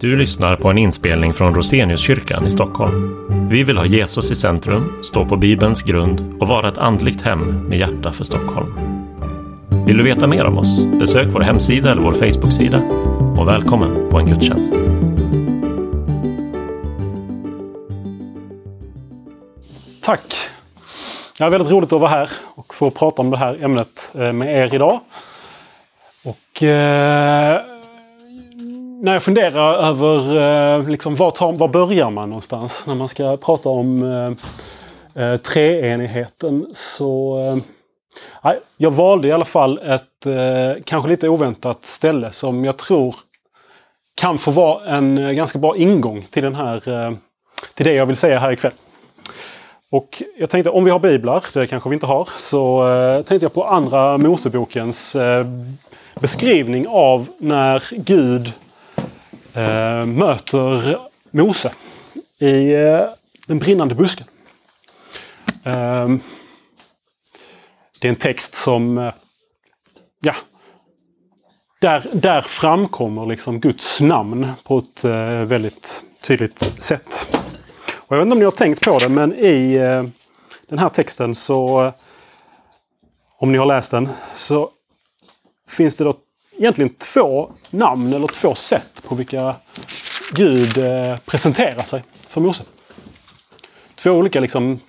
Du lyssnar på en inspelning från Roseniuskyrkan i Stockholm. Vi vill ha Jesus i centrum, stå på Bibelns grund och vara ett andligt hem med hjärta för Stockholm. Vill du veta mer om oss? Besök vår hemsida eller vår Facebooksida. Och välkommen på en gudstjänst. Tack! Det är väldigt roligt att vara här och få prata om det här ämnet eh, med er idag. Och eh, när jag funderar över eh, liksom, var, tar, var börjar man någonstans när man ska prata om eh, eh treenigheten så eh, jag valde i alla fall ett eh, kanske lite oväntat ställe som jag tror kan få vara en eh, ganska bra ingång till den här eh, till det jag vill säga här ikväll. Och jag tänkte om vi har biblar, det kanske vi inte har, så eh, tänkte jag på Andra Mosebokens eh, beskrivning av när Gud eh, möter Mose i eh, den brinnande busken. Eh, det är en text som, eh, ja, där, där framkommer liksom Guds namn på ett eh, väldigt tydligt sätt. Och jag vet inte om ni har tänkt på det, men i eh, den här texten så, eh, om ni har läst den, så finns det då egentligen två namn eller två sätt på vilka Gud eh, presenterar sig för Mose. Två olika liksom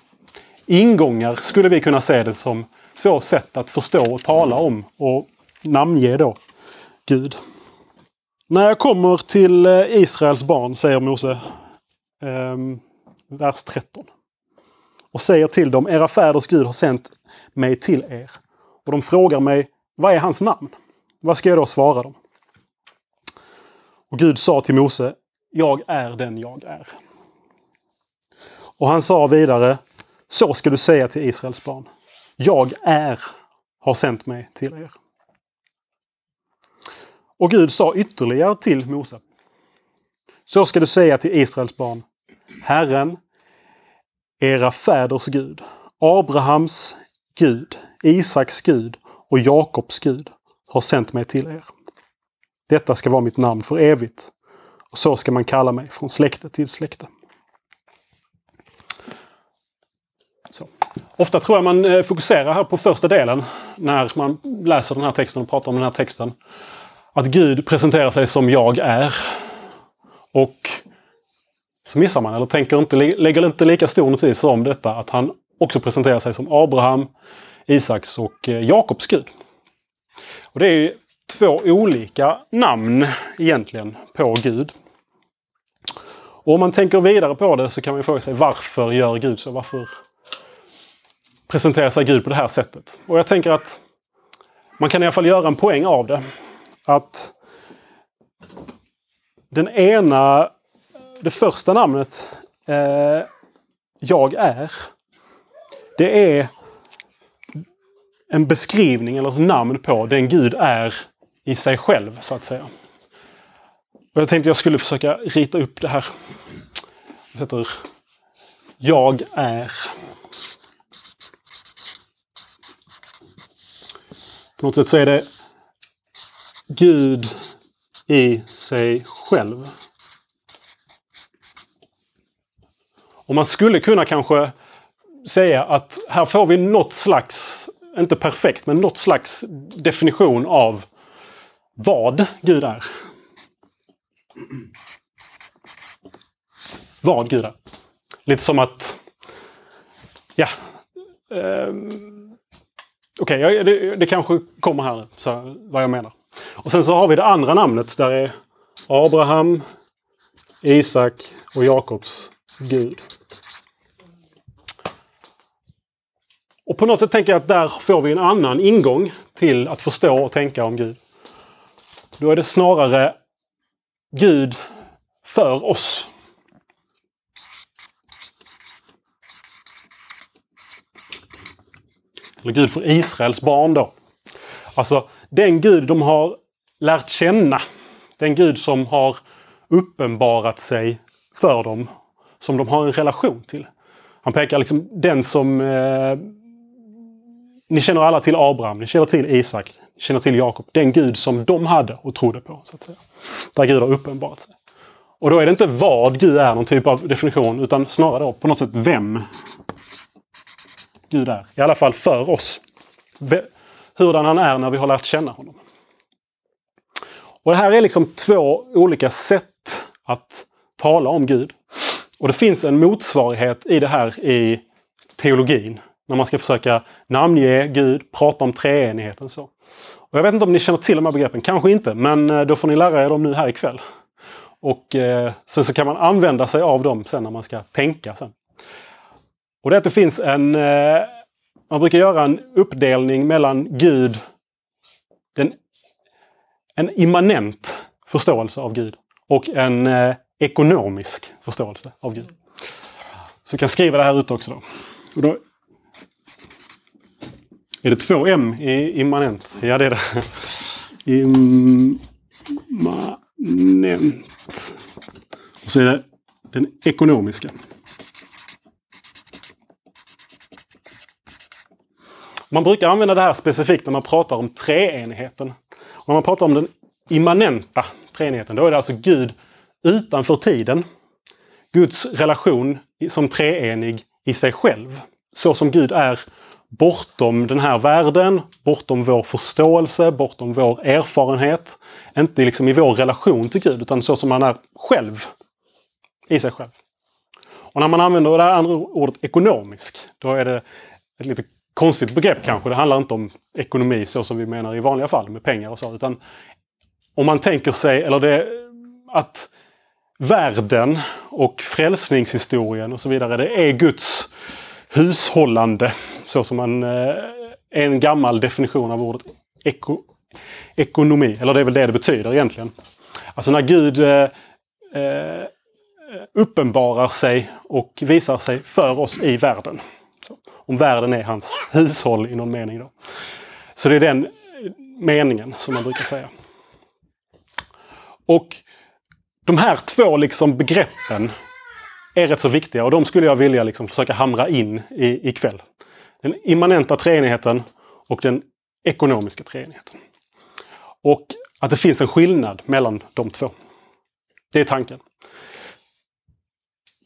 ingångar skulle vi kunna se det som. Två sätt att förstå och tala om och namnge då Gud. När jag kommer till eh, Israels barn, säger Mose, eh, vers 13. Och säger till dem, era fäders Gud har sänt mig till er. Och de frågar mig, vad är hans namn? Vad ska jag då svara dem? Och Gud sa till Mose, jag är den jag är. Och han sa vidare, så ska du säga till Israels barn. Jag är, har sänt mig till er. Och Gud sa ytterligare till Mose. Så ska du säga till Israels barn. Herren, era fäders Gud, Abrahams Gud, Isaks Gud och Jakobs Gud har sänt mig till er. Detta ska vara mitt namn för evigt. Och så ska man kalla mig från släkte till släkte. Så. Ofta tror jag man eh, fokuserar här på första delen när man läser den här texten och pratar om den här texten. Att Gud presenterar sig som jag är. Och så missar man, eller tänker inte, lägger inte lika stor notis om detta, att han också presenterar sig som Abraham, Isaks och eh, Jakobs Gud. Och det är två olika namn egentligen på Gud. Och om man tänker vidare på det så kan man fråga sig varför gör Gud så? Varför presenterar sig Gud på det här sättet? Och jag tänker att man kan i alla fall göra en poäng av det. Att den ena, det första namnet, eh, Jag är. Det är en beskrivning eller ett namn på den Gud är i sig själv, så att säga. Och jag tänkte jag skulle försöka rita upp det här. Jag sätter Jag är. På något sätt så är det Gud i sig själv. Och man skulle kunna kanske säga att här får vi något slags inte perfekt, men något slags definition av vad Gud är. Vad Gud är. Lite som att... Ja. Eh, Okej, okay, det, det, kanske kommer här så, vad jag menar. Och sen så har vi det andra namnet där är Abraham, Isak och Jakobs Gud. Och på något sätt tänker jag att där får vi en annan ingång till att förstå och tänka om Gud. Då är det snarare Gud för oss. Eller Gud för Israels barn då. Alltså den Gud de har lärt känna. Den Gud som har uppenbarat sig för dem. Som de har en relation till. Han pekar liksom den som eh, ni känner alla till Abraham, ni känner till Isak, ni känner till Jakob. Den Gud som de hade och trodde på. så att säga. Där Gud har uppenbarat sig. Och då är det inte vad Gud är, någon typ av definition, utan snarare då på något sätt vem Gud är. I alla fall för oss. Hurdan han är när vi har lärt känna honom. Och Det här är liksom två olika sätt att tala om Gud. Och det finns en motsvarighet i det här i teologin. När man ska försöka namnge Gud, prata om treenigheten. Så. Och jag vet inte om ni känner till de här begreppen, kanske inte, men eh, då får ni lära er dem nu här ikväll. Och eh, sen så kan man använda sig av dem sen när man ska tänka sen. Och det är att det finns en... Eh, man brukar göra en uppdelning mellan Gud, den, en immanent förståelse av Gud och en eh, ekonomisk förståelse av Gud. Så jag kan skriva det här ut också. Då. Och då är det två M i immanent? Ja, det är det. Immanent. Och så är det den ekonomiska. Man brukar använda det här specifikt när man pratar om treenigheten. Och när man pratar om den immanenta treenigheten, då är det alltså Gud utanför tiden. Guds relation som treenig i sig själv. Så som Gud är bortom den här världen, bortom vår förståelse, bortom vår erfarenhet. Inte liksom i vår relation till Gud, utan så som han är själv. I sig själv. Och när man använder det här andra ordet ekonomisk, då är det ett lite konstigt begrepp kanske. Det handlar inte om ekonomi så som vi menar i vanliga fall med pengar och så. Utan om man tänker sig, eller det, att världen och frälsningshistorien och så vidare, det är Guds hushållande. Så som en, eh, en gammal definition av ordet eko, ekonomi. Eller det är väl det det betyder egentligen. Alltså när Gud eh, eh uppenbarar sig och visar sig för oss i världen. Så, om världen är hans hushåll i någon mening. Då. Så det är den eh, meningen som man brukar säga. Och de här två liksom begreppen är rätt så viktiga och de skulle jag vilja liksom försöka hamra in i, ikväll. Den immanenta treenigheten och den ekonomiska treenigheten. Och att det finns en skillnad mellan de två. Det är tanken.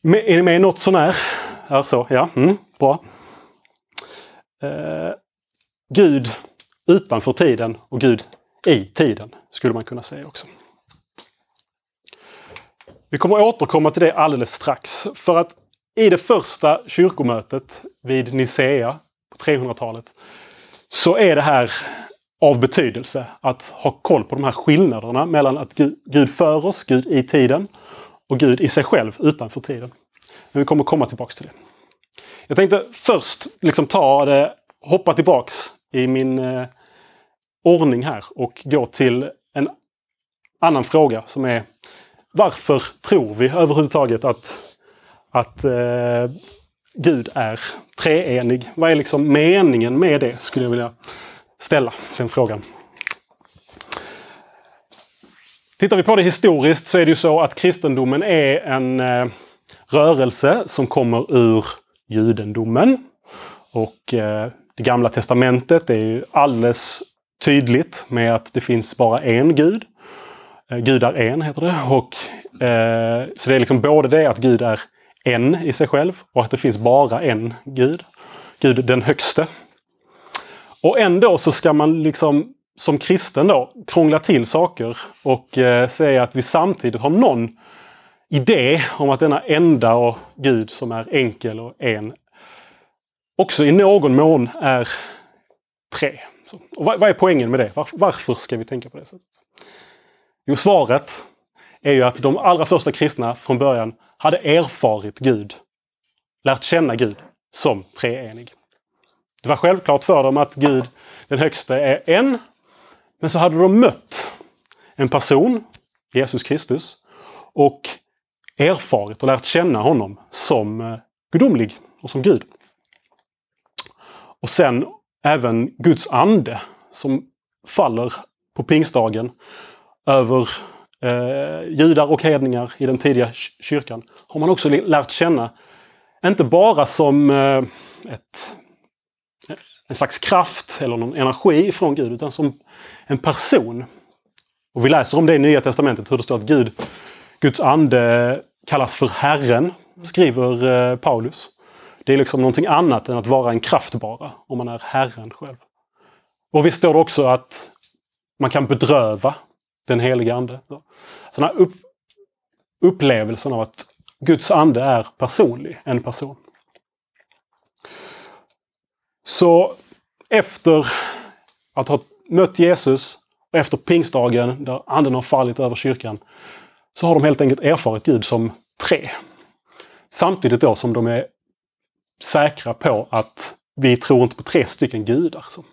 Är ni med något sånär? Är så? Ja, mm, bra. Eh, Gud utanför tiden och Gud i tiden skulle man kunna säga också. Vi kommer återkomma till det alldeles strax. För att i det första kyrkomötet vid Nicea på 300-talet så är det här av betydelse att ha koll på de här skillnaderna mellan att Gud för oss, Gud i tiden och Gud i sig själv utanför tiden. Men vi kommer komma tillbaks till det. Jag tänkte först liksom ta det, hoppa tillbaks i min eh, ordning här och gå till en annan fråga som är varför tror vi överhuvudtaget att, att eh, Gud är treenig? Vad är liksom meningen med det? Skulle jag vilja ställa den frågan. Tittar vi på det historiskt så är det ju så att kristendomen är en eh, rörelse som kommer ur judendomen. Och eh, det gamla testamentet är ju alldeles tydligt med att det finns bara en Gud. Eh, Gud är en, heter det. Och, eh, så det är liksom både det att Gud är en i sig själv och att det finns bara en Gud. Gud den högste. Och ändå så ska man liksom som kristen då krångla till saker och eh, säga att vi samtidigt har någon idé om att denna enda och Gud som är enkel och en också i någon mån är tre. Så, och vad, vad, är poängen med det? Varför, varför ska vi tänka på det sättet? Jo, svaret är ju att de allra första kristna från början hade erfarit Gud, lärt känna Gud som treenig. Det var självklart för dem att Gud, den högste, är en. Men så hade de mött en person, Jesus Kristus, och erfarit och lärt känna honom som eh, gudomlig och som Gud. Och sen även Guds ande som faller på pingstdagen över eh, judar och hedningar i den tidiga kyrkan har man också lärt känna. Inte bara som eh, ett, en slags kraft eller någon energi från Gud utan som en person. Och Vi läser om det i Nya Testamentet hur det står att Gud, Guds ande kallas för Herren, skriver eh, Paulus. Det är liksom någonting annat än att vara en kraft bara, om man är Herren själv. Och visst står det också att man kan bedröva den helige Ande. Sådana upp, upplevelsen av att Guds ande är personlig, en person. Så efter att ha mött Jesus och efter pingstdagen där anden har fallit över kyrkan så har de helt enkelt erfarit Gud som tre. Samtidigt då som de är säkra på att vi tror inte på tre stycken gudar. Så,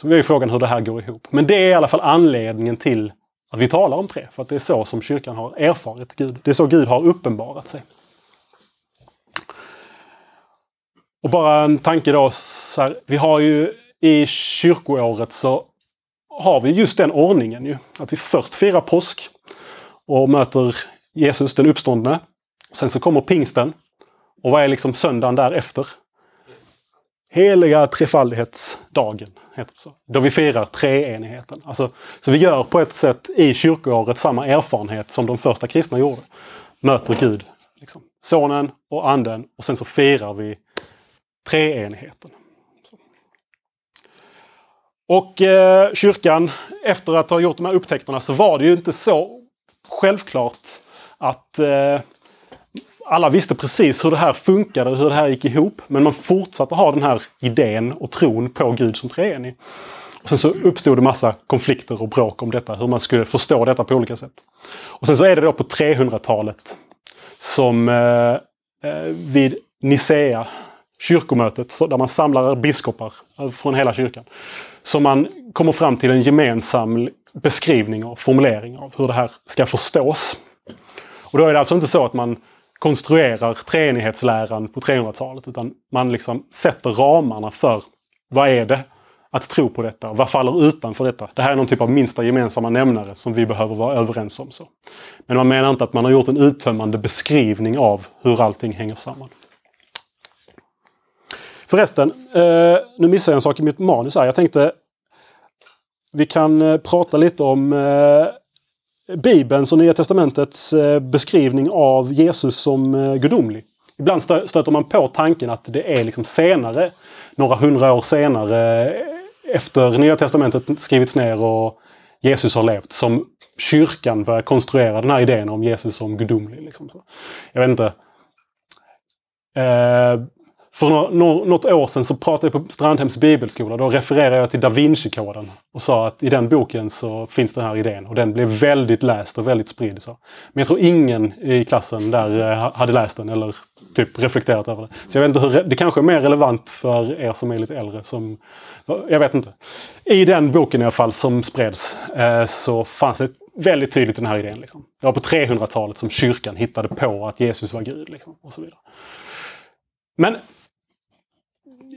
så är frågan hur det här går ihop. Men det är i alla fall anledningen till att vi talar om tre. För att det är så som kyrkan har erfarit Gud. Det är så Gud har uppenbarat sig. Och bara en tanke då. Så här, vi har ju i kyrkoåret så har vi just den ordningen ju. Att vi först firar påsk och möter Jesus den uppståndne. Sen så kommer pingsten. Och vad är liksom söndagen därefter? Heliga trefaldighetsdagen, heter det så. Då vi firar treenigheten. Alltså, så vi gör på ett sätt i kyrkoåret samma erfarenhet som de första kristna gjorde. Möter Gud, liksom. Sonen och Anden och sen så firar vi treenigheten. Och eh, kyrkan, efter att ha gjort de här upptäckterna så var det ju inte så självklart att eh, alla visste precis hur det här funkade, hur det här gick ihop. Men man fortsatte ha den här idén och tron på Gud som treenig. Och sen så uppstod det massa konflikter och bråk om detta, hur man skulle förstå detta på olika sätt. Och sen så är det då på 300-talet som eh, eh, vid Nicea, kyrkomötet, där man samlar biskopar från hela kyrkan. Som man kommer fram till en gemensam beskrivning och formulering av hur det här ska förstås. Och då är det alltså inte så att man konstruerar treenighetsläran på 300-talet. Utan man liksom sätter ramarna för vad är det att tro på detta? Vad faller utanför detta? Det här är någon typ av minsta gemensamma nämnare som vi behöver vara överens om. Så. Men man menar inte att man har gjort en uttömmande beskrivning av hur allting hänger samman. Förresten, eh, nu missade jag en sak i mitt manus här. Jag tänkte vi kan eh, prata lite om eh, Bibelns och Nya Testamentets eh, beskrivning av Jesus som eh, gudomlig. Ibland stöter man på tanken att det är liksom senare, några hundra år senare, eh, efter Nya Testamentet skrivits ner och Jesus har levt, som kyrkan börjar konstruera den här idén om Jesus som gudomlig. Liksom. Jag vet inte. Eh, för något år sedan så pratade jag på Strandhems bibelskola. Då refererade jag till Da Vinci-koden och sa att i den boken så finns den här idén. Och den blev väldigt läst och väldigt spridd. Så. Men jag tror ingen i klassen där eh, hade läst den eller typ reflekterat över det. Så jag vet inte hur, det kanske är mer relevant för er som är lite äldre. Som, jag vet inte. I den boken i alla fall som spreds eh, så fanns det väldigt tydligt den här idén. Liksom. Det var på 300-talet som kyrkan hittade på att Jesus var Gud. Liksom, och så vidare. Men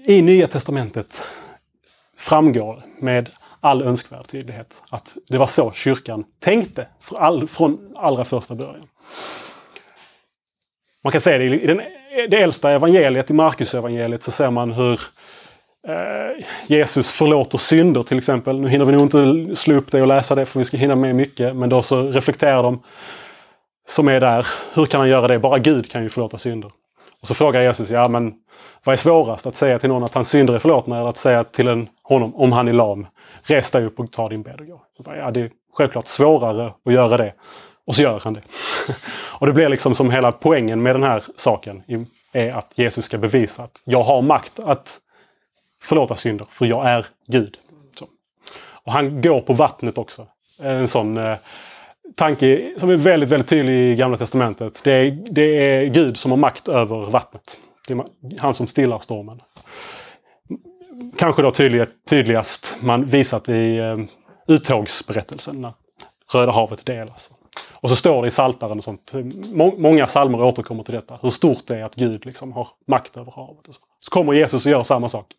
i Nya Testamentet framgår med all önskvärd tydlighet att det var så kyrkan tänkte all, från allra första början. Man kan säga det i den, det äldsta evangeliet, i Markus evangeliet så ser man hur eh, Jesus förlåter synder till exempel. Nu hinner vi nog inte slå upp det och läsa det för vi ska hinna med mycket. Men då så reflekterar de som är där. Hur kan han göra det? Bara Gud kan ju förlåta synder. Och så frågar Jesus, ja men vad är svårast? Att säga till någon att hans synder är förlåtna eller att säga till en, honom, om han är lam, res dig upp och ta din bädd och gå. Så bara, ja, det är självklart svårare att göra det. Och så gör han det. och det blir liksom som hela poängen med den här saken är att Jesus ska bevisa att jag har makt att förlåta synder, för jag är Gud. Så. Och han går på vattnet också. En sån eh, tanke som är väldigt, väldigt tydlig i Gamla Testamentet. Det är, det är Gud som har makt över vattnet. Han som stillar stormen. Kanske då tydlig, tydligast man visat i eh, uttågsberättelsen när Röda havet delas. Och så står det i Saltaren och sånt. Många salmer återkommer till detta. Hur stort det är att Gud liksom har makt över havet. så. så kommer Jesus och gör samma sak.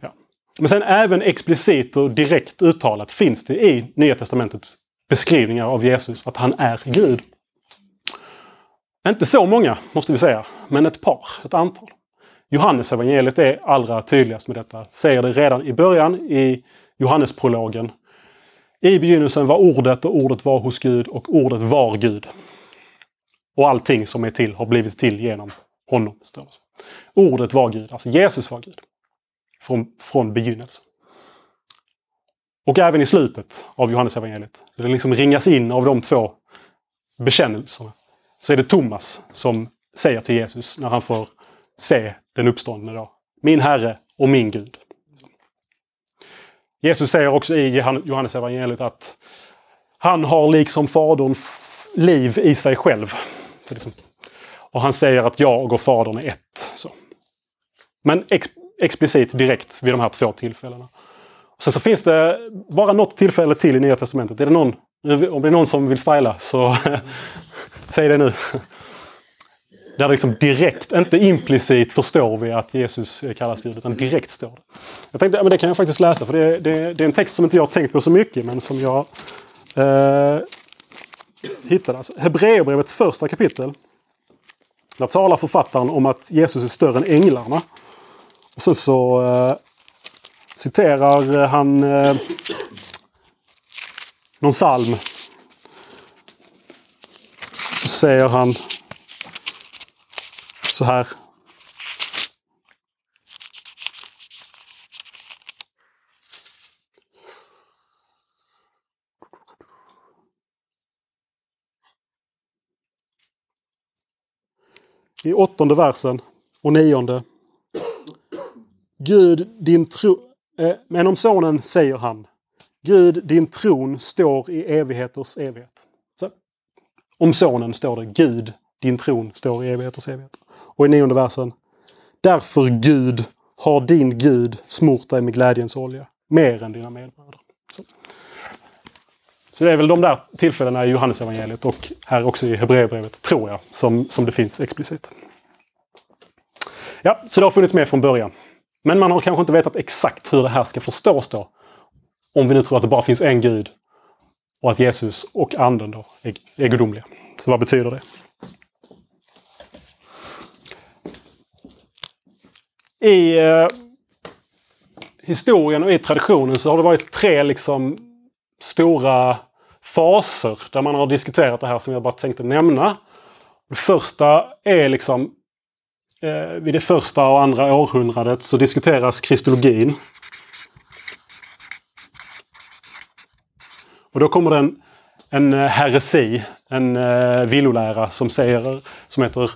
Ja. Men sen även explicit och direkt uttalat finns det i Nya Testamentets beskrivningar av Jesus att han är Gud. Inte så många måste vi säga, men ett par, ett antal. Johannes evangeliet är allra tydligast med detta. Säger det redan i början i Johannesprologen. I begynnelsen var ordet och ordet var hos Gud och ordet var Gud. Och allting som är till har blivit till genom honom. Står det. Ordet var Gud, alltså Jesus var Gud. Från, från begynnelsen. Och även i slutet av Johannes evangeliet. Det liksom ringas in av de två bekännelserna. Så är det Thomas som säger till Jesus när han får se den uppståndne då. Min Herre och min Gud. Jesus säger också i Johannes evangeliet att han har liksom Fadern liv i sig själv. Liksom- och han säger att jag och Fadern är ett. Så. Men ex explicit direkt vid de här två tillfällena. Och sen så finns det bara något tillfälle till i Nya Testamentet. Är det någon, om det är någon som vill styla så säg det nu. Där det liksom direkt, inte implicit förstår vi att Jesus kallas Gud, utan direkt står det. Jag tänkte, ja, men det kan jag faktiskt läsa för det, det, det är en text som inte jag har tänkt på så mycket men som jag eh, hittade. Alltså, Hebreerbrevets första kapitel. Där talar författaren om att Jesus är större än änglarna. Och sen så eh, citerar han eh, någon psalm. Så säger han så här. I åttonde versen och nionde. Gud, din tro... Eh, men om sonen säger han. Gud, din tron står i evigheters evighet. Om sonen står det Gud, din tron står i evigheters evighet. Och i nionde versen. Därför Gud har din Gud smort dig med glädjens olja. Mer än dina medbröder. Så. Så det är väl de där tillfällena i Johannesevangeliet och här också i Hebreerbrevet, tror jag, som, som det finns explicit. Ja, så det har funnits med från början. Men man har kanske inte vetat exakt hur det här ska förstås då. Om vi nu tror att det bara finns en Gud och att Jesus och Anden då är, är gudomliga. Så vad betyder det? I eh, historien och i traditionen så har det varit tre liksom stora faser där man har diskuterat det här som jag bara tänkte nämna. Det första är liksom eh, vid det första och andra århundradet så diskuteras kristologin. Och då kommer det en, en eh, heresi, en eh, villolära som säger, som heter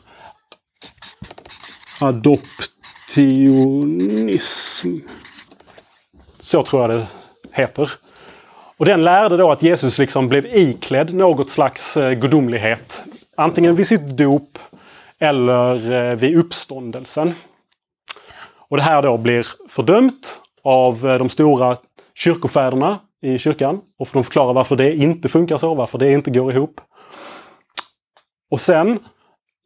adoptionism. Så tror jag det heter. Och den lärde då att Jesus liksom blev iklädd något slags eh, gudomlighet. Antingen vid sitt dop eller eh, vid uppståndelsen. Och det här då blir fördömt av de stora kyrkofäderna i kyrkan. Och de förklarar varför det inte funkar så, varför det inte går ihop. Och sen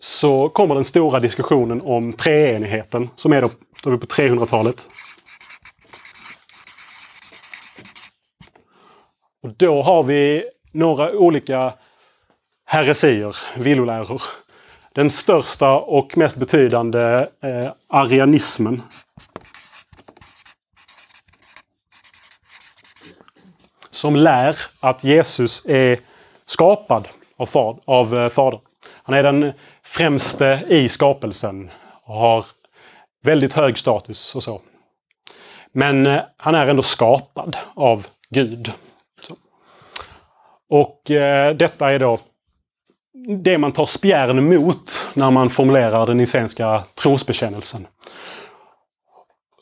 så kommer den stora diskussionen om treenigheten som är då, då är vi på 300-talet. Och då har vi några olika heresier, villoläror. Den största och mest betydande eh, arianismen. Som lär att Jesus är skapad av, far, av eh, Fadern. Han är den främste i skapelsen och har väldigt hög status och så. Men eh, han är ändå skapad av Gud. Så. Och eh, detta är då det man tar spjärn mot när man formulerar den nicenska trosbekännelsen.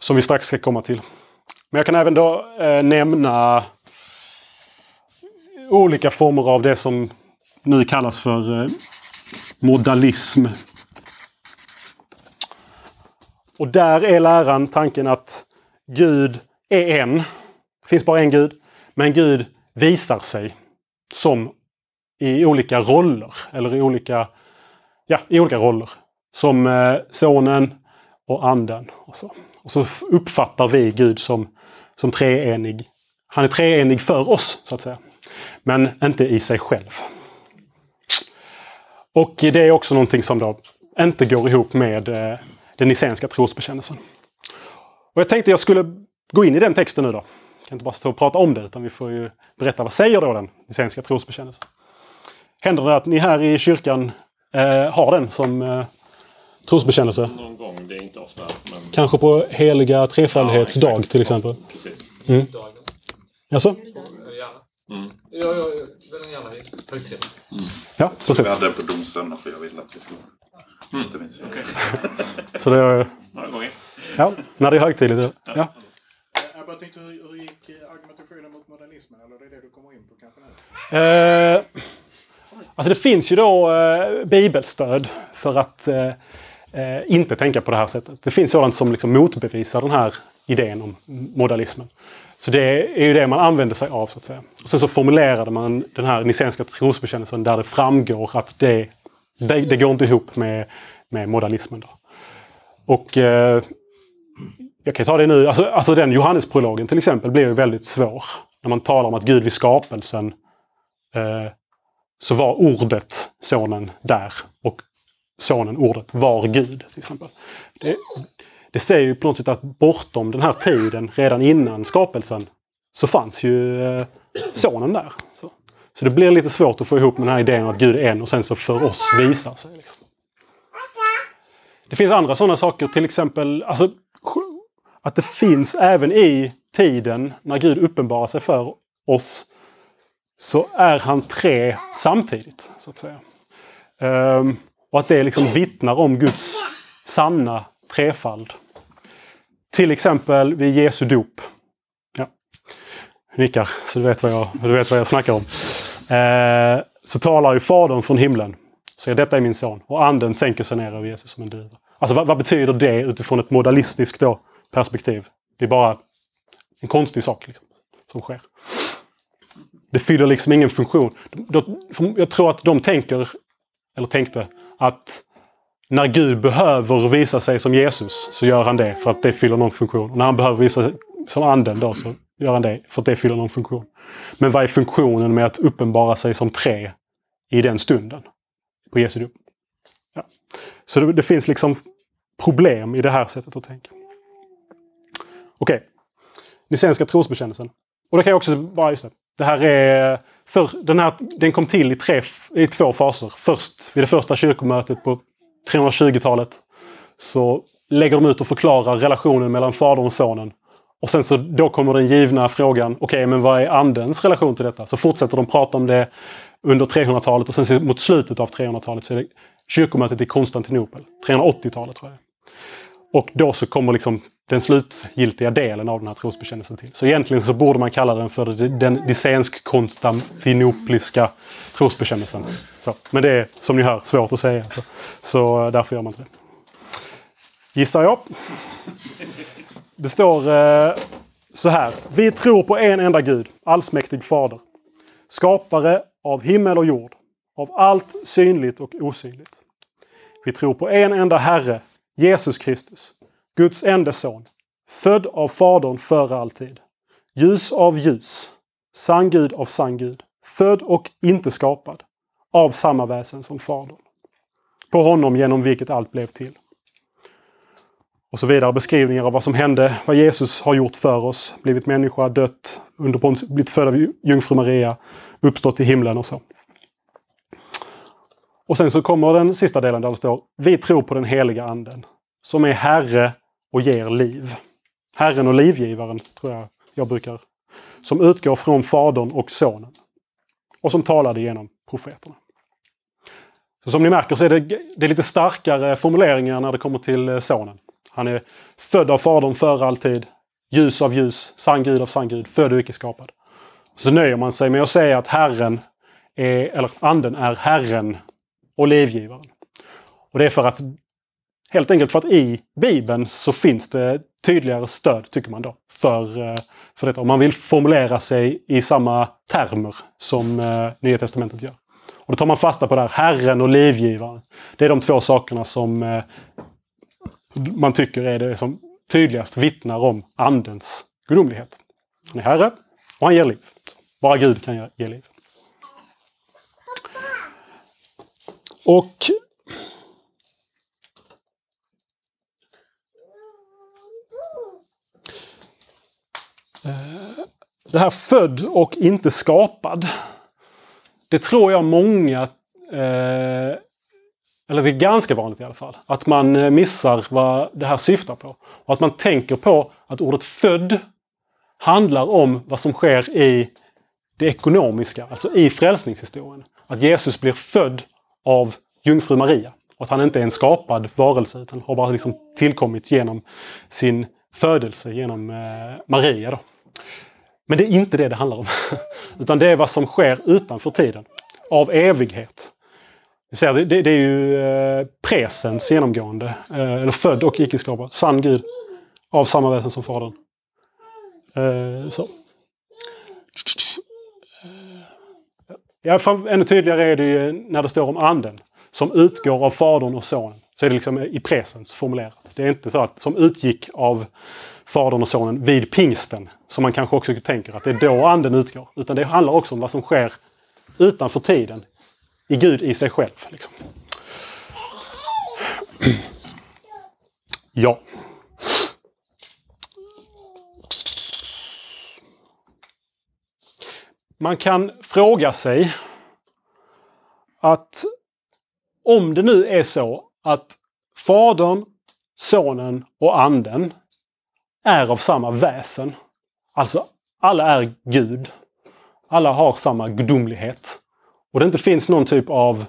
Som vi strax ska komma till. Men jag kan även då eh, nämna olika former av det som nu kallas för eh, modalism. Och där är läran tanken att Gud är en. Det finns bara en Gud. Men Gud visar sig som i olika roller. Eller i olika, ja, i olika roller. Som eh, Sonen och Anden. Och så. och så uppfattar vi Gud som, som treenig. Han är treenig för oss, så att säga. Men inte i sig själv. Och det är också någonting som då inte går ihop med eh, den nicenska trosbekännelsen. Och jag tänkte jag skulle gå in i den texten nu då. Jag kan inte bara stå och prata om det utan vi får ju berätta vad säger då den nicenska trosbekännelsen. Händer det att ni här i kyrkan eh, har den som eh, trosbekännelse. Någon gång, det är inte ofta. Men... Kanske på heliga trefaldighetsdag exakt. till exempel. Precis. Mm. Alltså? Gärna. Mm. Ja, jag vill gärna högtid. Ja, Vi precis. hade den på domsöndag för jag ville att vi skulle... Mm. Inte minst. Okej. Så det är, Några gånger. ja, när det är högtidligt. Ja. Jag bara tänkte, hur, hur gick argumentationen mot modernismen? Eller det är det du kommer in på kanske nu? Eh, alltså det finns ju då eh, bibelstöd för att eh, eh, inte tänka på det här sättet. Det finns sådant som liksom motbevisar den här idén om modalismen. Så det är ju det man använder sig av så att säga. Och sen så formulerade man den här nicenska trosbekännelsen där det framgår att det, det, det går inte ihop med, med modernismen. Då. Och eh, jag kan ta det nu, alltså, alltså den Johannesprologen till exempel blir ju väldigt svår. När man talar om att Gud vid skapelsen eh, så var ordet sonen där och sonen ordet var Gud. till exempel. Det, det säger ju på något sätt att bortom den här tiden, redan innan skapelsen, så fanns ju eh, sonen där. Så. så det blir lite svårt att få ihop med den här idén att Gud är en och sen så för oss visar sig. Liksom. Det finns andra sådana saker, till exempel alltså, att det finns även i tiden när Gud uppenbarar sig för oss så är han tre samtidigt. så att säga. Ehm, och att det liksom vittnar om Guds sanna trefald. Till exempel vid Jesu dop. Ja. Nickar, så du vet vad jag, du vet vad jag snackar om. Eh, så talar ju Fadern från himlen. Säger detta är min son. Och anden sänker sig ner över Jesus som en duva. Alltså vad, vad betyder det utifrån ett modalistiskt då, perspektiv? Det är bara en konstig sak liksom, som sker. Det fyller liksom ingen funktion. De- de- Jag tror att de tänker, eller tänkte, att när Gud behöver visa sig som Jesus så gör han det för att det fyller någon funktion. Och när han behöver visa sig som anden då så gör han det för att det fyller någon funktion. Men vad är funktionen med att uppenbara sig som tre i den stunden? På Jesu dop. Ja. Så det, det finns liksom problem i det här sättet att tänka. Okej. Nicenska trosbekännelsen. Och det kan jag också bara, just det. Det här är, för, den, här, den kom till i, tre, i två faser. Först vid det första kyrkomötet på 320-talet så lägger de ut och förklarar relationen mellan Fadern och Sonen. Och sen så då kommer den givna frågan, okej men vad är Andens relation till detta? Så fortsätter de prata om det under 300-talet och sen mot slutet av 300-talet så är det kyrkomötet i Konstantinopel. 380-talet tror jag. Och då så kommer liksom den slutgiltiga delen av den här trosbekännelsen till. Så egentligen så borde man kalla den för den dissensk-konstantinopliska trosbekännelsen. Så. Men det är som ni hör svårt att säga. Så, så därför gör man inte det. Gissar jag. Det står eh, så här. Vi tror på en enda Gud, allsmäktig fader. Skapare av himmel och jord. Av allt synligt och osynligt. Vi tror på en enda Herre, Jesus Kristus. Guds enda son. Född av Fadern före alltid. Ljus av ljus. Sann Gud av sann Gud. Född och inte skapad. Av samma väsen som Fadern. På honom genom vilket allt blev till. Och så vidare beskrivningar av vad som hände, vad Jesus har gjort för oss, blivit människa, dött, under blivit född av jungfru Maria, uppstått i himlen och så. Och sen så kommer den sista delen där det står Vi tror på den heliga anden som är Herre och ger liv. Herren och livgivaren, tror jag jag brukar. Som utgår från Fadern och Sonen. Och som talade genom profeterna. Så som ni märker så är det, det är lite starkare formuleringar när det kommer till eh, Sonen. Han är född av Fadern för alltid. Ljus av ljus, sann Gud av sann Gud, född och icke skapad. Så nöjer man sig med att säga att Herren, är, eller Anden är Herren och livgivaren. Och det är för att Helt enkelt för att i Bibeln så finns det tydligare stöd, tycker man då, för, eh, för detta. Om man vill formulera sig i samma termer som eh, Nya Testamentet gör. Och då tar man fasta på det här, Herren och livgivaren. Det är de två sakerna som eh, man tycker är det som tydligast vittnar om Andens gudomlighet. Han är Herre och han ger liv. Bara Gud kan ge- ge liv. Och Eh, det här född och inte skapad. Det tror jag många eh, eller det är ganska vanligt i alla fall, att man eh, missar vad det här syftar på. Och att man tänker på att ordet född handlar om vad som sker i det ekonomiska, alltså i frälsningshistorien. Att Jesus blir född av jungfru Maria. Och att han inte är en skapad varelse utan har bara liksom tillkommit genom sin födelse, genom eh, Maria. Då. Men det är inte det det handlar om. utan det är vad som sker utanför tiden. Av evighet. Det, det, det är ju eh, presens genomgående. Eh, eller född och icke skapad. Sann Gud. Av samma väsen som Fadern. Eh, så. Ja, ännu tydligare är det ju när det står om anden. Som utgår av Fadern och Sonen. Så är det liksom i presens formulerat. Det är inte så att som utgick av Fadern och Sonen vid pingsten. Som man kanske också tänker att det är då anden utgår. Utan det handlar också om vad som sker utanför tiden. I Gud i sig själv. Liksom. Ja. Man kan fråga sig att om det nu är så att Fadern, Sonen och Anden är av samma väsen. Alltså alla är Gud. Alla har samma gudomlighet. Och det inte finns någon typ av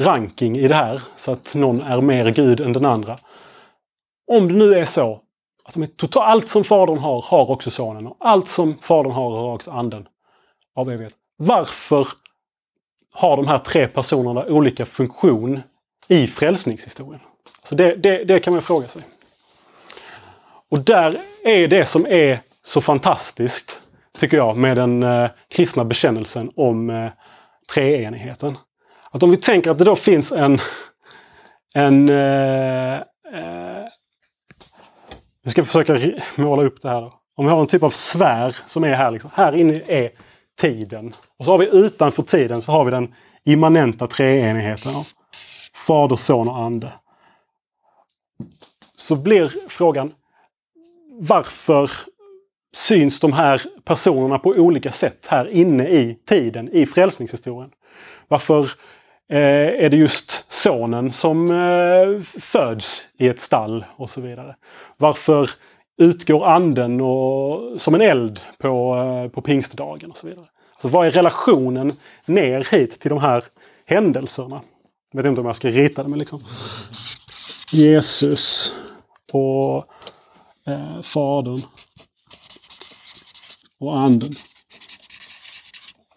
ranking i det här så att någon är mer Gud än den andra. Om det nu är så att allt som Fadern har, har också Sonen. Och allt som Fadern har, har också Anden av evighet. Varför har de här tre personerna olika funktion i frälsningshistorien? Så det, det, det kan man fråga sig. Och där är det som är så fantastiskt, tycker jag, med den eh, kristna bekännelsen om eh, treenigheten. Att om vi tänker att det då finns en... en eh, eh, vi ska försöka måla upp det här. Då. Om vi har en typ av sfär som är här. Liksom. Här inne är tiden. Och så har vi utanför tiden så har vi den immanenta treenigheten. Fader, Son och Ande. Så blir frågan varför syns de här personerna på olika sätt här inne i tiden, i frälsningshistorien? Varför eh, är det just sonen som eh, föds i ett stall och så vidare? Varför utgår anden och, som en eld på, eh, på pingstdagen och så vidare? Alltså vad är relationen ner hit till de här händelserna? Jag vet inte om jag ska rita det men liksom Jesus och eh, Fadern och Anden.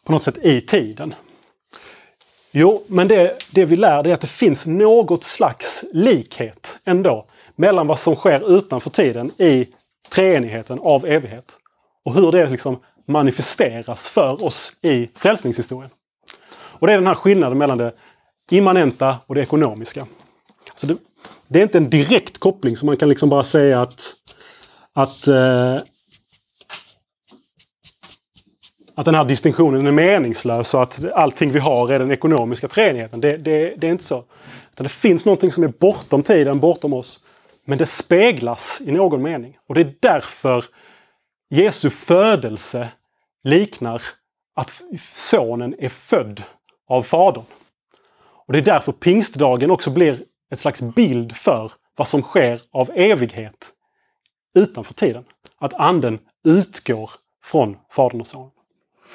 På något sätt i tiden. Jo, men det, det vi lär är att det finns något slags likhet ändå mellan vad som sker utanför tiden i treenigheten av evighet och hur det liksom manifesteras för oss i frälsningshistorien. Och det är den här skillnaden mellan det immanenta och det ekonomiska. Så det, det är inte en direkt koppling som man kan liksom bara säga att att, eh, att den här distinktionen är meningslös och att allting vi har är den ekonomiska treenigheten. Det, det, det är inte så. Utan det finns någonting som är bortom tiden, bortom oss. Men det speglas i någon mening. Och det är därför Jesu födelse liknar att sonen är född av fadern. Och det är därför pingstdagen också blir ett slags bild för vad som sker av evighet utanför tiden. Att anden utgår från Fadern och Sonen.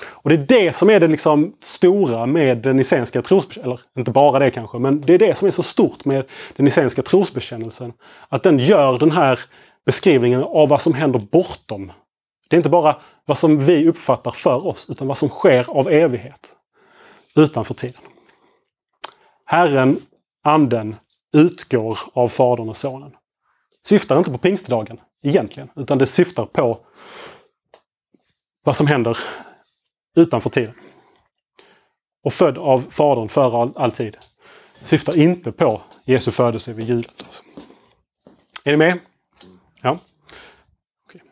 Och det är det som är det liksom stora med den nicenska trosbekännelsen. Eller inte bara det kanske, men det är det som är så stort med den nicenska trosbekännelsen. Att den gör den här beskrivningen av vad som händer bortom. Det är inte bara vad som vi uppfattar för oss, utan vad som sker av evighet. Utanför tiden. Herren, Anden, utgår av Fadern och Sonen. Syftar inte på pingstdagen egentligen. Utan det syftar på vad som händer utanför tiden. Och född av Fadern för all, all tid. Syftar inte på Jesu födelse vid julen. Är ni med? Ja.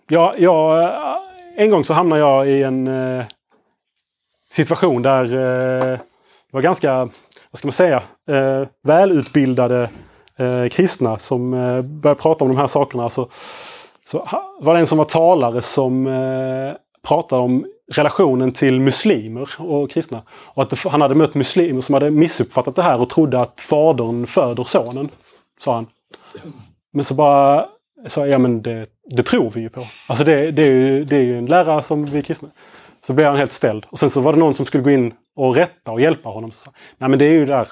Ja, ja, eh, en gång så hamnade jag i en eh, situation där eh, det var ganska, vad ska man säga, eh, välutbildade eh, kristna som eh, började prata om de här sakerna. Så, så var det en som var talare som eh, pratade om relationen till muslimer och kristna. Och att han hade mött muslimer som hade missuppfattat det här och trodde att fadern föder sonen. Sa han. Men så bara sa ja men det, det tror vi ju på. Alltså det, det, är ju, det är ju en lära som vi kristna. Så blev han helt ställd. Och sen så var det någon som skulle gå in och rätta och hjälpa honom. Så sa, Nej men det är ju där.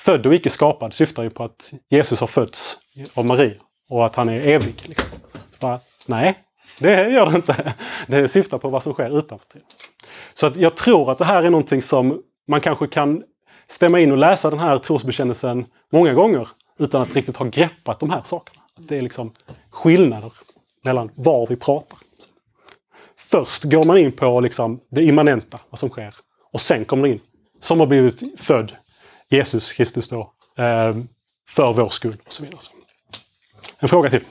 Född och icke skapad syftar ju på att Jesus har fötts av Maria. Och att han är evig. Liksom. Bara, nej, det gör det inte. Det syftar på vad som sker utanför tiden. Så att jag tror att det här är någonting som man kanske kan stämma in och läsa den här trosbekännelsen många gånger utan att riktigt ha greppat de här sakerna. Att det är liksom skillnader mellan var vi pratar. Först går man in på liksom det immanenta, vad som sker. Och sen kommer det in, som har blivit född, Jesus Kristus då, eh, för vår skull och så vidare. En fråga till.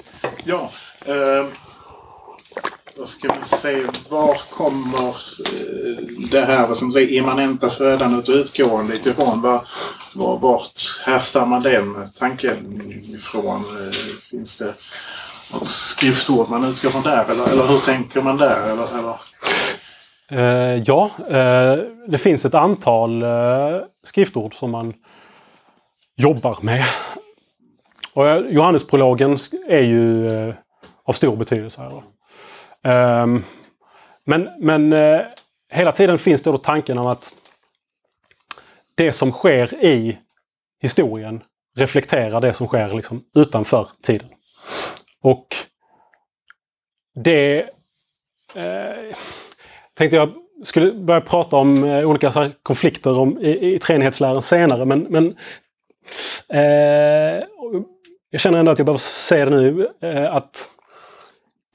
Ja. Eh, då ska vi se, var kommer eh, det här som säger, immanenta födandet och utgåendet ifrån? Var, var, vart härstammar den tanken ifrån? Eh, finns det något skriftord man utgår från där? Eller, eller hur tänker man där? Eller, eller? Eh, ja, eh, det finns ett antal eh, skriftord som man jobbar med. Och eh, Johannesprologen är ju av stor betydelse. Här. Um, men men uh, hela tiden finns det då tanken om att det som sker i historien reflekterar det som sker liksom utanför tiden. Och det eh, tänkte jag skulle börja prata om eh, olika så här konflikter om, i, i treenighetsläran senare. Men, men eh, jag känner ändå att jag behöver säga det nu. Eh, att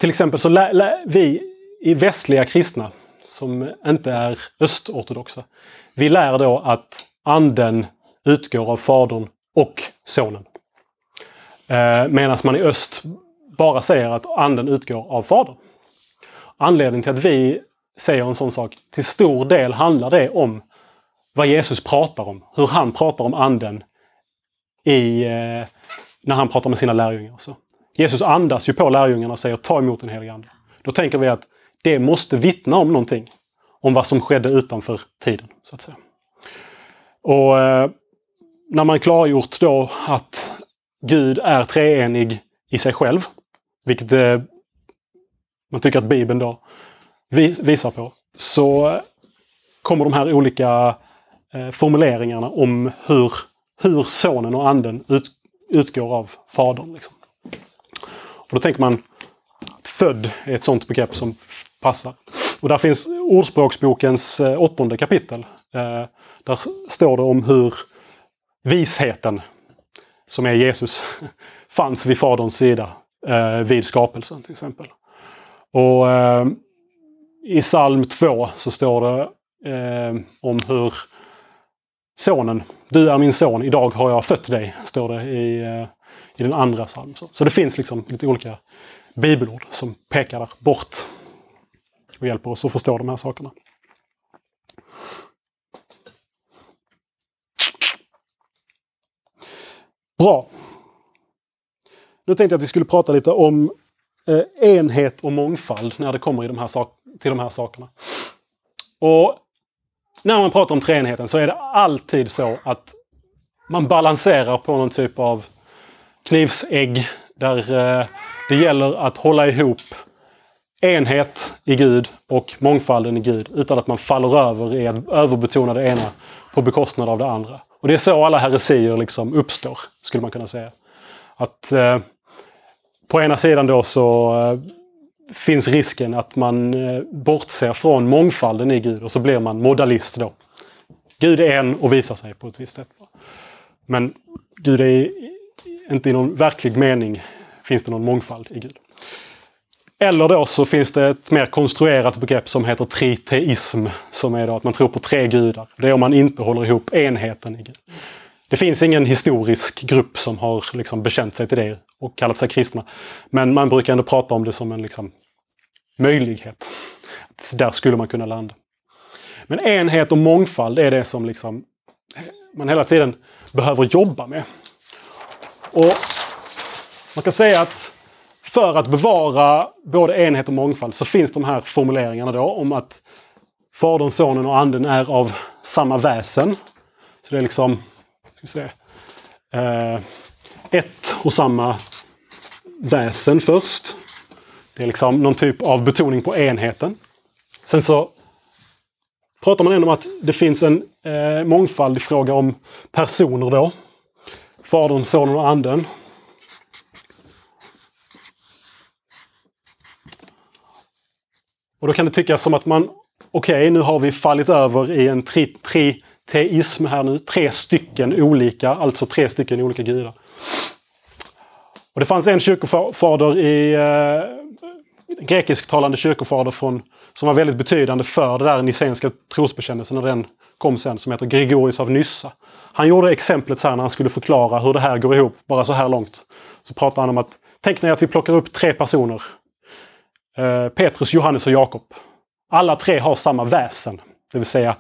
till exempel så lä, lä, vi i västliga kristna som inte är östortodoxa. Vi lär då att anden utgår av Fadern och Sonen. Eh, Medan man i öst bara säger att anden utgår av Fadern. Anledningen till att vi säger en sån sak, till stor del handlar det om vad Jesus pratar om. Hur han pratar om anden i, eh, när han pratar med sina lärjungar. Så. Jesus andas ju på lärjungarna och säger ta emot den helige Ande. Då tänker vi att det måste vittna om någonting. Om vad som skedde utanför tiden. så att säga. Och eh, när man klargjort då att Gud är treenig i sig själv, vilket eh, man tycker att Bibeln då vis visar på, så kommer de här olika eh, formuleringarna om hur, hur Sonen och Anden ut, utgår av Fadern. Liksom. Och då tänker man att född är ett sådant begrepp som passar. Och där finns Ordspråksbokens eh, åttonde kapitel. Eh, där står det om hur visheten, som är Jesus, fanns vid Faderns sida eh, vid skapelsen till exempel. Och i psalm 2 så står det eh, om hur sonen, du är min son, idag har jag fött dig, står det i, eh, i den andra psalmen. Så, så det finns liksom lite olika bibelord som pekar där bort och hjälper oss att förstå de här sakerna. Bra. Nu tänkte jag att vi skulle prata lite om eh, enhet och mångfald när det kommer i de här till de här sakerna. Och när man pratar om treenigheten så är det alltid så att man balanserar på någon typ av knivsägg där eh, det gäller att hålla ihop enhet i Gud och mångfalden i Gud utan att man faller över i att överbetona det ena på bekostnad av det andra. Och det är så alla heresier liksom uppstår, skulle man kunna säga. Att eh, på ena sidan då så eh, finns risken att man eh, bortser från mångfalden i Gud och så blir man modalist då. Gud är en och visar sig på ett visst sätt. Men Gud är inte i någon verklig mening finns det någon mångfald i Gud. Eller då så finns det ett mer konstruerat begrepp som heter triteism. Som är då att man tror på tre gudar. Det är om man inte håller ihop enheten i Gud. Det finns ingen historisk grupp som har liksom bekänt sig till det och kallat sig kristna. Men man brukar ändå prata om det som en liksom, möjlighet. Där skulle man kunna landa. Men enhet och mångfald är det som liksom man hela tiden behöver jobba med. Och Man kan säga att för att bevara både enhet och mångfald så finns de här formuleringarna då om att Fadern, Sonen och Anden är av samma väsen. Så det är liksom ska vi se, eh, ett och samma väsen först. Det är liksom någon typ av betoning på enheten. Sen så pratar man ändå om att det finns en eh, mångfald i fråga om personer då. Fadern, Sonen och Anden. Och då kan det tyckas som att man, okej okay, nu har vi fallit över i en tri, triteism här nu. Tre stycken olika, alltså tre stycken olika gudar. Och det fanns en kyrkofader i eh, grekisktalande kyrkofader från, som var väldigt betydande för det där nicenska trosbekännelsen när den kom sen, som heter Gregorius av Nyssa. Han gjorde exemplet så här när han skulle förklara hur det här går ihop, bara så här långt. Så pratar han om att, tänk när att vi plockar upp tre personer. Eh, Petrus, Johannes och Jakob. Alla tre har samma väsen, det vill säga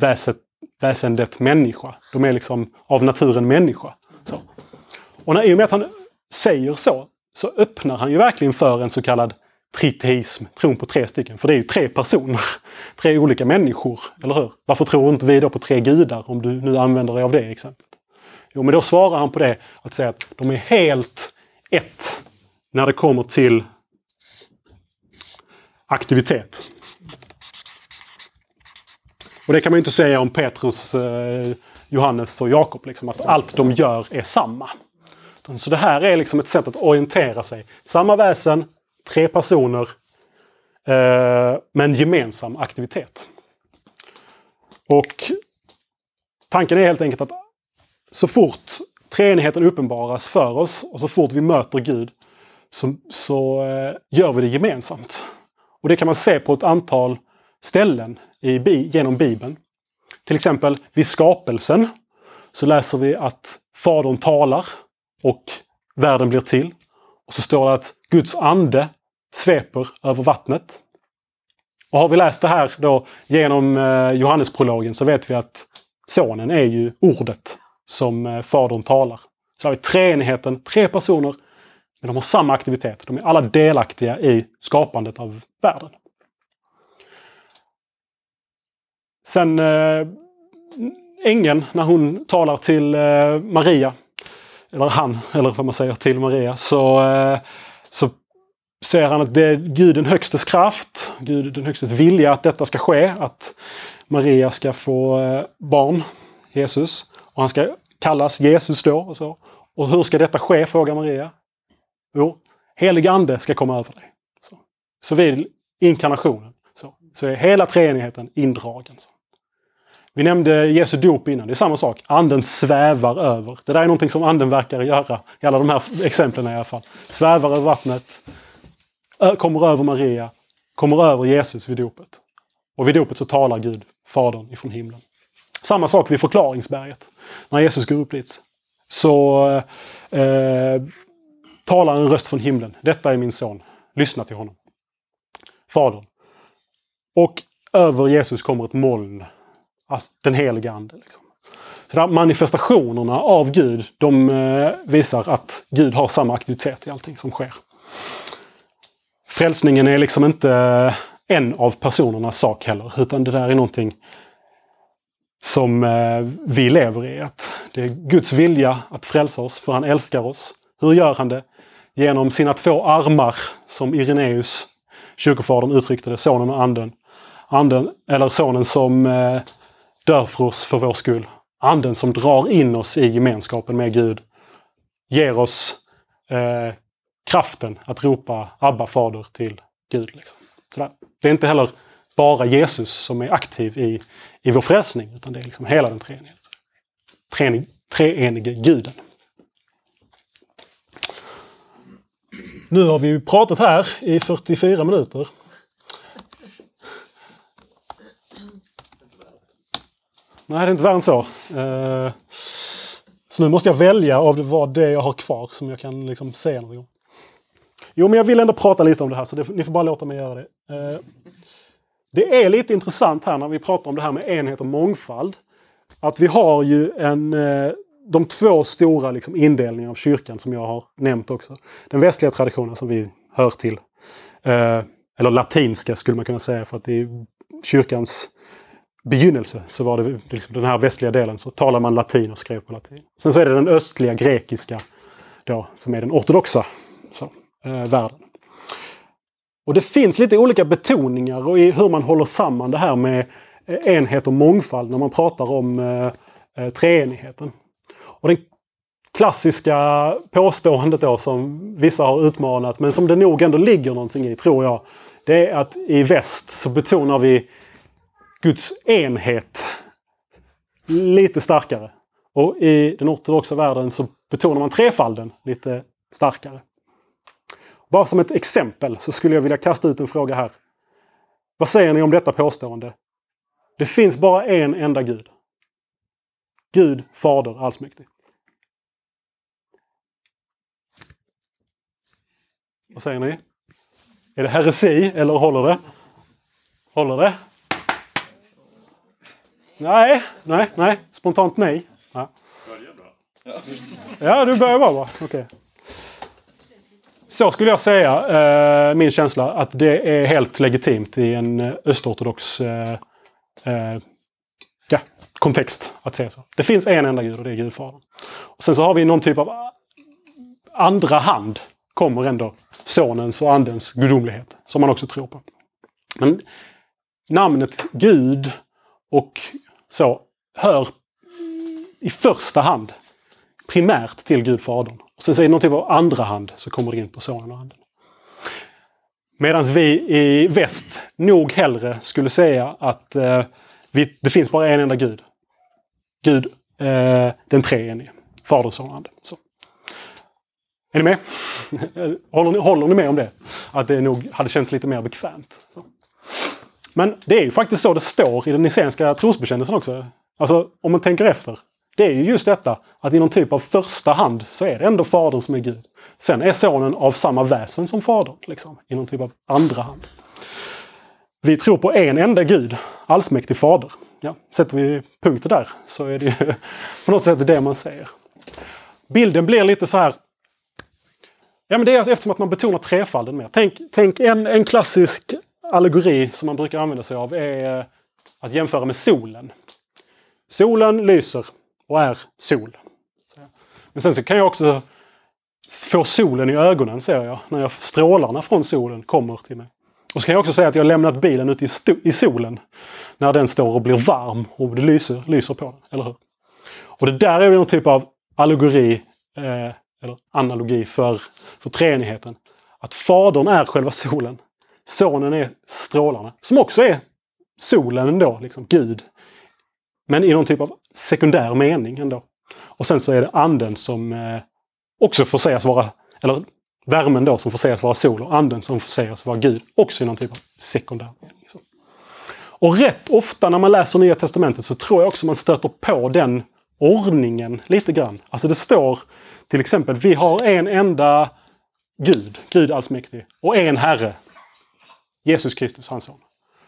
väset, väsendet människa. De är liksom av naturen människa. Så. Och när, i och med att han säger så, så öppnar han ju verkligen för en så kallad triteism, tron på tre stycken. För det är ju tre personer, tre olika människor, eller hur? Varför tror inte vi då på tre gudar, om du nu använder dig av det exemplet? Jo, men då svarar han på det att säga att de är helt ett när det kommer till aktivitet. Och det kan man inte säga om Petrus, eh, Johannes och Jakob, liksom, att allt de gör är samma. Så det här är liksom ett sätt att orientera sig. Samma väsen, tre personer, eh, en gemensam aktivitet. Och tanken är helt enkelt att så fort treenigheten uppenbaras för oss och så fort vi möter Gud så, så eh, gör vi det gemensamt. Och det kan man se på ett antal ställen i, genom Bibeln. Till exempel vid skapelsen så läser vi att Fadern talar och världen blir till. Och så står det att Guds ande sveper över vattnet. Och har vi läst det här då genom eh, Johannesprologen så vet vi att Sonen är ju ordet som eh, Fadern talar. Så har vi treenigheten, tre personer, men de har samma aktivitet. De är alla delaktiga i skapandet av världen. Sen eh, ängeln, när hon talar till eh, Maria, eller han, eller vad man säger, till Maria, så, eh, så ser han att det är Gud den högstes kraft, Gud den högstes vilja att detta ska ske, att Maria ska få eh, barn, Jesus. Och han ska kallas Jesus då. Och, så. och hur ska detta ske, frågar Maria. Jo, helig ande ska komma över dig. Så, så vid inkarnationen så, så är hela treenigheten indragen. Så. Vi nämnde Jesu dop innan. Det är samma sak. Anden svävar över. Det där är någonting som anden verkar göra. I alla de här exemplen i alla fall. Svävar över vattnet. Kommer över Maria. Kommer över Jesus vid dopet. Och vid dopet så talar Gud, Fadern, ifrån himlen. Samma sak vid förklaringsberget. När Jesus går upp dit. Så eh, talar en röst från himlen. Detta är min son. Lyssna till honom. Fadern. Och över Jesus kommer ett moln Alltså, den heliga Ande. Liksom. Så manifestationerna av Gud, de eh, visar att Gud har samma aktivitet i allting som sker. Frälsningen är liksom inte eh, en av personernas sak heller, utan det där är någonting som eh, vi lever i. Att det är Guds vilja att frälsa oss, för han älskar oss. Hur gör han det? Genom sina två armar, som Ireneus, kyrkofadern, uttryckte det, sonen och anden. anden eller sonen som eh, dör för oss för vår skull. Anden som drar in oss i gemenskapen med Gud ger oss eh, kraften att ropa Abba fader till Gud. Liksom. Det är inte heller bara Jesus som är aktiv i, i vår frälsning, utan det är liksom hela den treenige, treenig, treenige guden. Nu har vi pratat här i 44 minuter. Nej, det är inte värre än så. Eh, så nu måste jag välja av vad det jag har kvar som jag kan liksom säga något om. Jo, men jag vill ändå prata lite om det här så det, ni får bara låta mig göra det. Eh, det är lite intressant här när vi pratar om det här med enhet och mångfald. Att vi har ju en, eh, de två stora liksom, indelningarna av kyrkan som jag har nämnt också. Den västliga traditionen som vi hör till. Eh, eller latinska skulle man kunna säga för att i kyrkans begynnelse så var det liksom den här västliga delen så talar man latin och skrev på latin. Sen så är det den östliga grekiska då, som är den ortodoxa så, eh, världen. Och det finns lite olika betoningar och i hur man håller samman det här med eh, enhet och mångfald när man pratar om eh, eh, treenigheten. Och den klassiska påståendet då som vissa har utmanat men som det nog ändå ligger någonting i tror jag. Det är att i väst så betonar vi Guds enhet lite starkare. Och i den ortodoxa världen så betonar man trefalden lite starkare. Bara som ett exempel så skulle jag vilja kasta ut en fråga här. Vad säger ni om detta påstående? Det finns bara en enda Gud. Gud, Fader allsmäktig. Vad säger ni? Är det heresi eller håller det? Håller det? Nej, nej, nej. Spontant nej. Ja, ja du börjar bra. Okej. Så skulle jag säga, eh, min känsla, att det är helt legitimt i en eh, östortodox eh, eh, ja, kontext att säga så. Det finns en enda gud och det är Gudfadern. Och sen så har vi någon typ av ah, andra hand kommer ändå Sonens och Andens gudomlighet, som man också tror på. Men namnet Gud och så hör i första hand primärt till Gud Fadern. Och sen säger någonting någon typ av andra hand så kommer det in på Sonen och Anden. Medan vi i väst nog hellre skulle säga att eh, vi, det finns bara en enda Gud. Gud, eh, den treenige. Fader, Son och Ande. Så. Är ni med? håller, ni, håller ni med om det? Att det nog hade känts lite mer bekvämt. Så. Men det är ju faktiskt så det står i den nicenska trosbekännelsen också. Alltså om man tänker efter. Det är ju just detta att i någon typ av första hand så är det ändå Fadern som är Gud. Sen är Sonen av samma väsen som Fadern. Liksom, I någon typ av andra hand. Vi tror på en enda Gud, allsmäktig Fader. Ja, sätter vi punkter där så är det ju på något sätt det man säger. Bilden blir lite så här Ja, men det är eftersom att man betonar trefalden mer. Tänk, tänk en, en klassisk allegori som man brukar använda sig av är eh, att jämföra med solen. Solen lyser och är sol. Men sen så kan jag också få solen i ögonen ser jag när jag, strålarna från solen kommer till mig. Och så kan jag också säga att jag lämnat bilen ute i, i solen när den står och blir varm och det lyser, lyser på den. Eller hur? Och det där är någon typ av allegori eh, eller analogi för, för treenigheten. Att Fadern är själva solen. Sonen är strålarna, som också är solen ändå, liksom Gud. Men i någon typ av sekundär mening ändå. Och sen så är det anden som eh, också får sägas vara, eller värmen då som får sägas vara sol och anden som får sägas vara Gud. Också i någon typ av sekundär mening. Så. Och rätt ofta när man läser Nya Testamentet så tror jag också man stöter på den ordningen lite grann. Alltså det står till exempel, vi har en enda Gud, Gud allsmäktig, och en Herre, Jesus Kristus, hans son.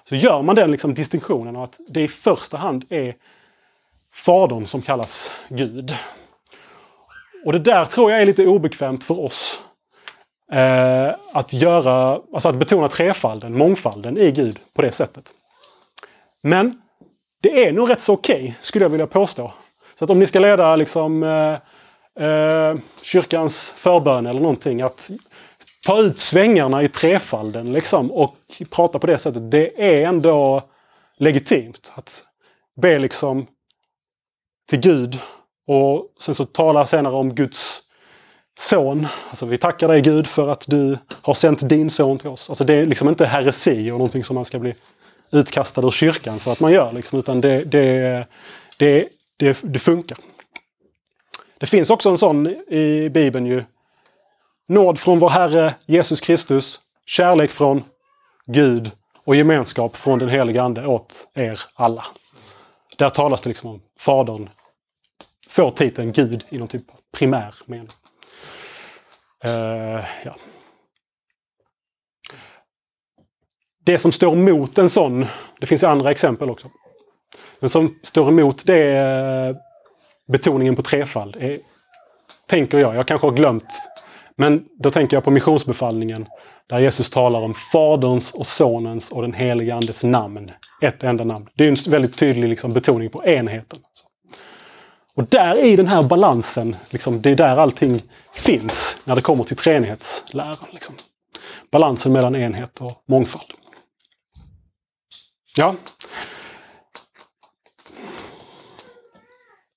Så gör man den liksom distinktionen att det i första hand är Fadern som kallas Gud. Och det där tror jag är lite obekvämt för oss. Eh, att göra, alltså att betona trefalden, mångfalden i Gud på det sättet. Men det är nog rätt så okej, okay, skulle jag vilja påstå. Så att om ni ska leda liksom eh, eh, kyrkans förbön eller någonting. Att ta ut svängarna i trefalden liksom och prata på det sättet. Det är ändå legitimt. Att be liksom till Gud och sen så talar senare om Guds son. Alltså vi tackar dig Gud för att du har sänt din son till oss. Alltså det är liksom inte heresi och någonting som man ska bli utkastad ur kyrkan för att man gör. Liksom, utan det, det, det, det, det funkar. Det finns också en sån i Bibeln ju. Nåd från vår Herre Jesus Kristus, kärlek från Gud och gemenskap från den helige Ande åt er alla. Där talas det liksom om Fadern får typ titeln Gud i någon typ av primär mening. Uh, ja. Det som står emot en sån, det finns andra exempel också. Men som står emot det eh, betoningen på trefald är, tänker jag, jag kanske har glömt Men då tänker jag på missionsbefallningen där Jesus talar om Faderns och Sonens och den helige Andes namn. Ett enda namn. Det är en väldigt tydlig liksom, betoning på enheten. Och där i den här balansen, liksom, det är där allting finns när det kommer till treenighetsläran. Liksom. Balansen mellan enhet och mångfald. Ja,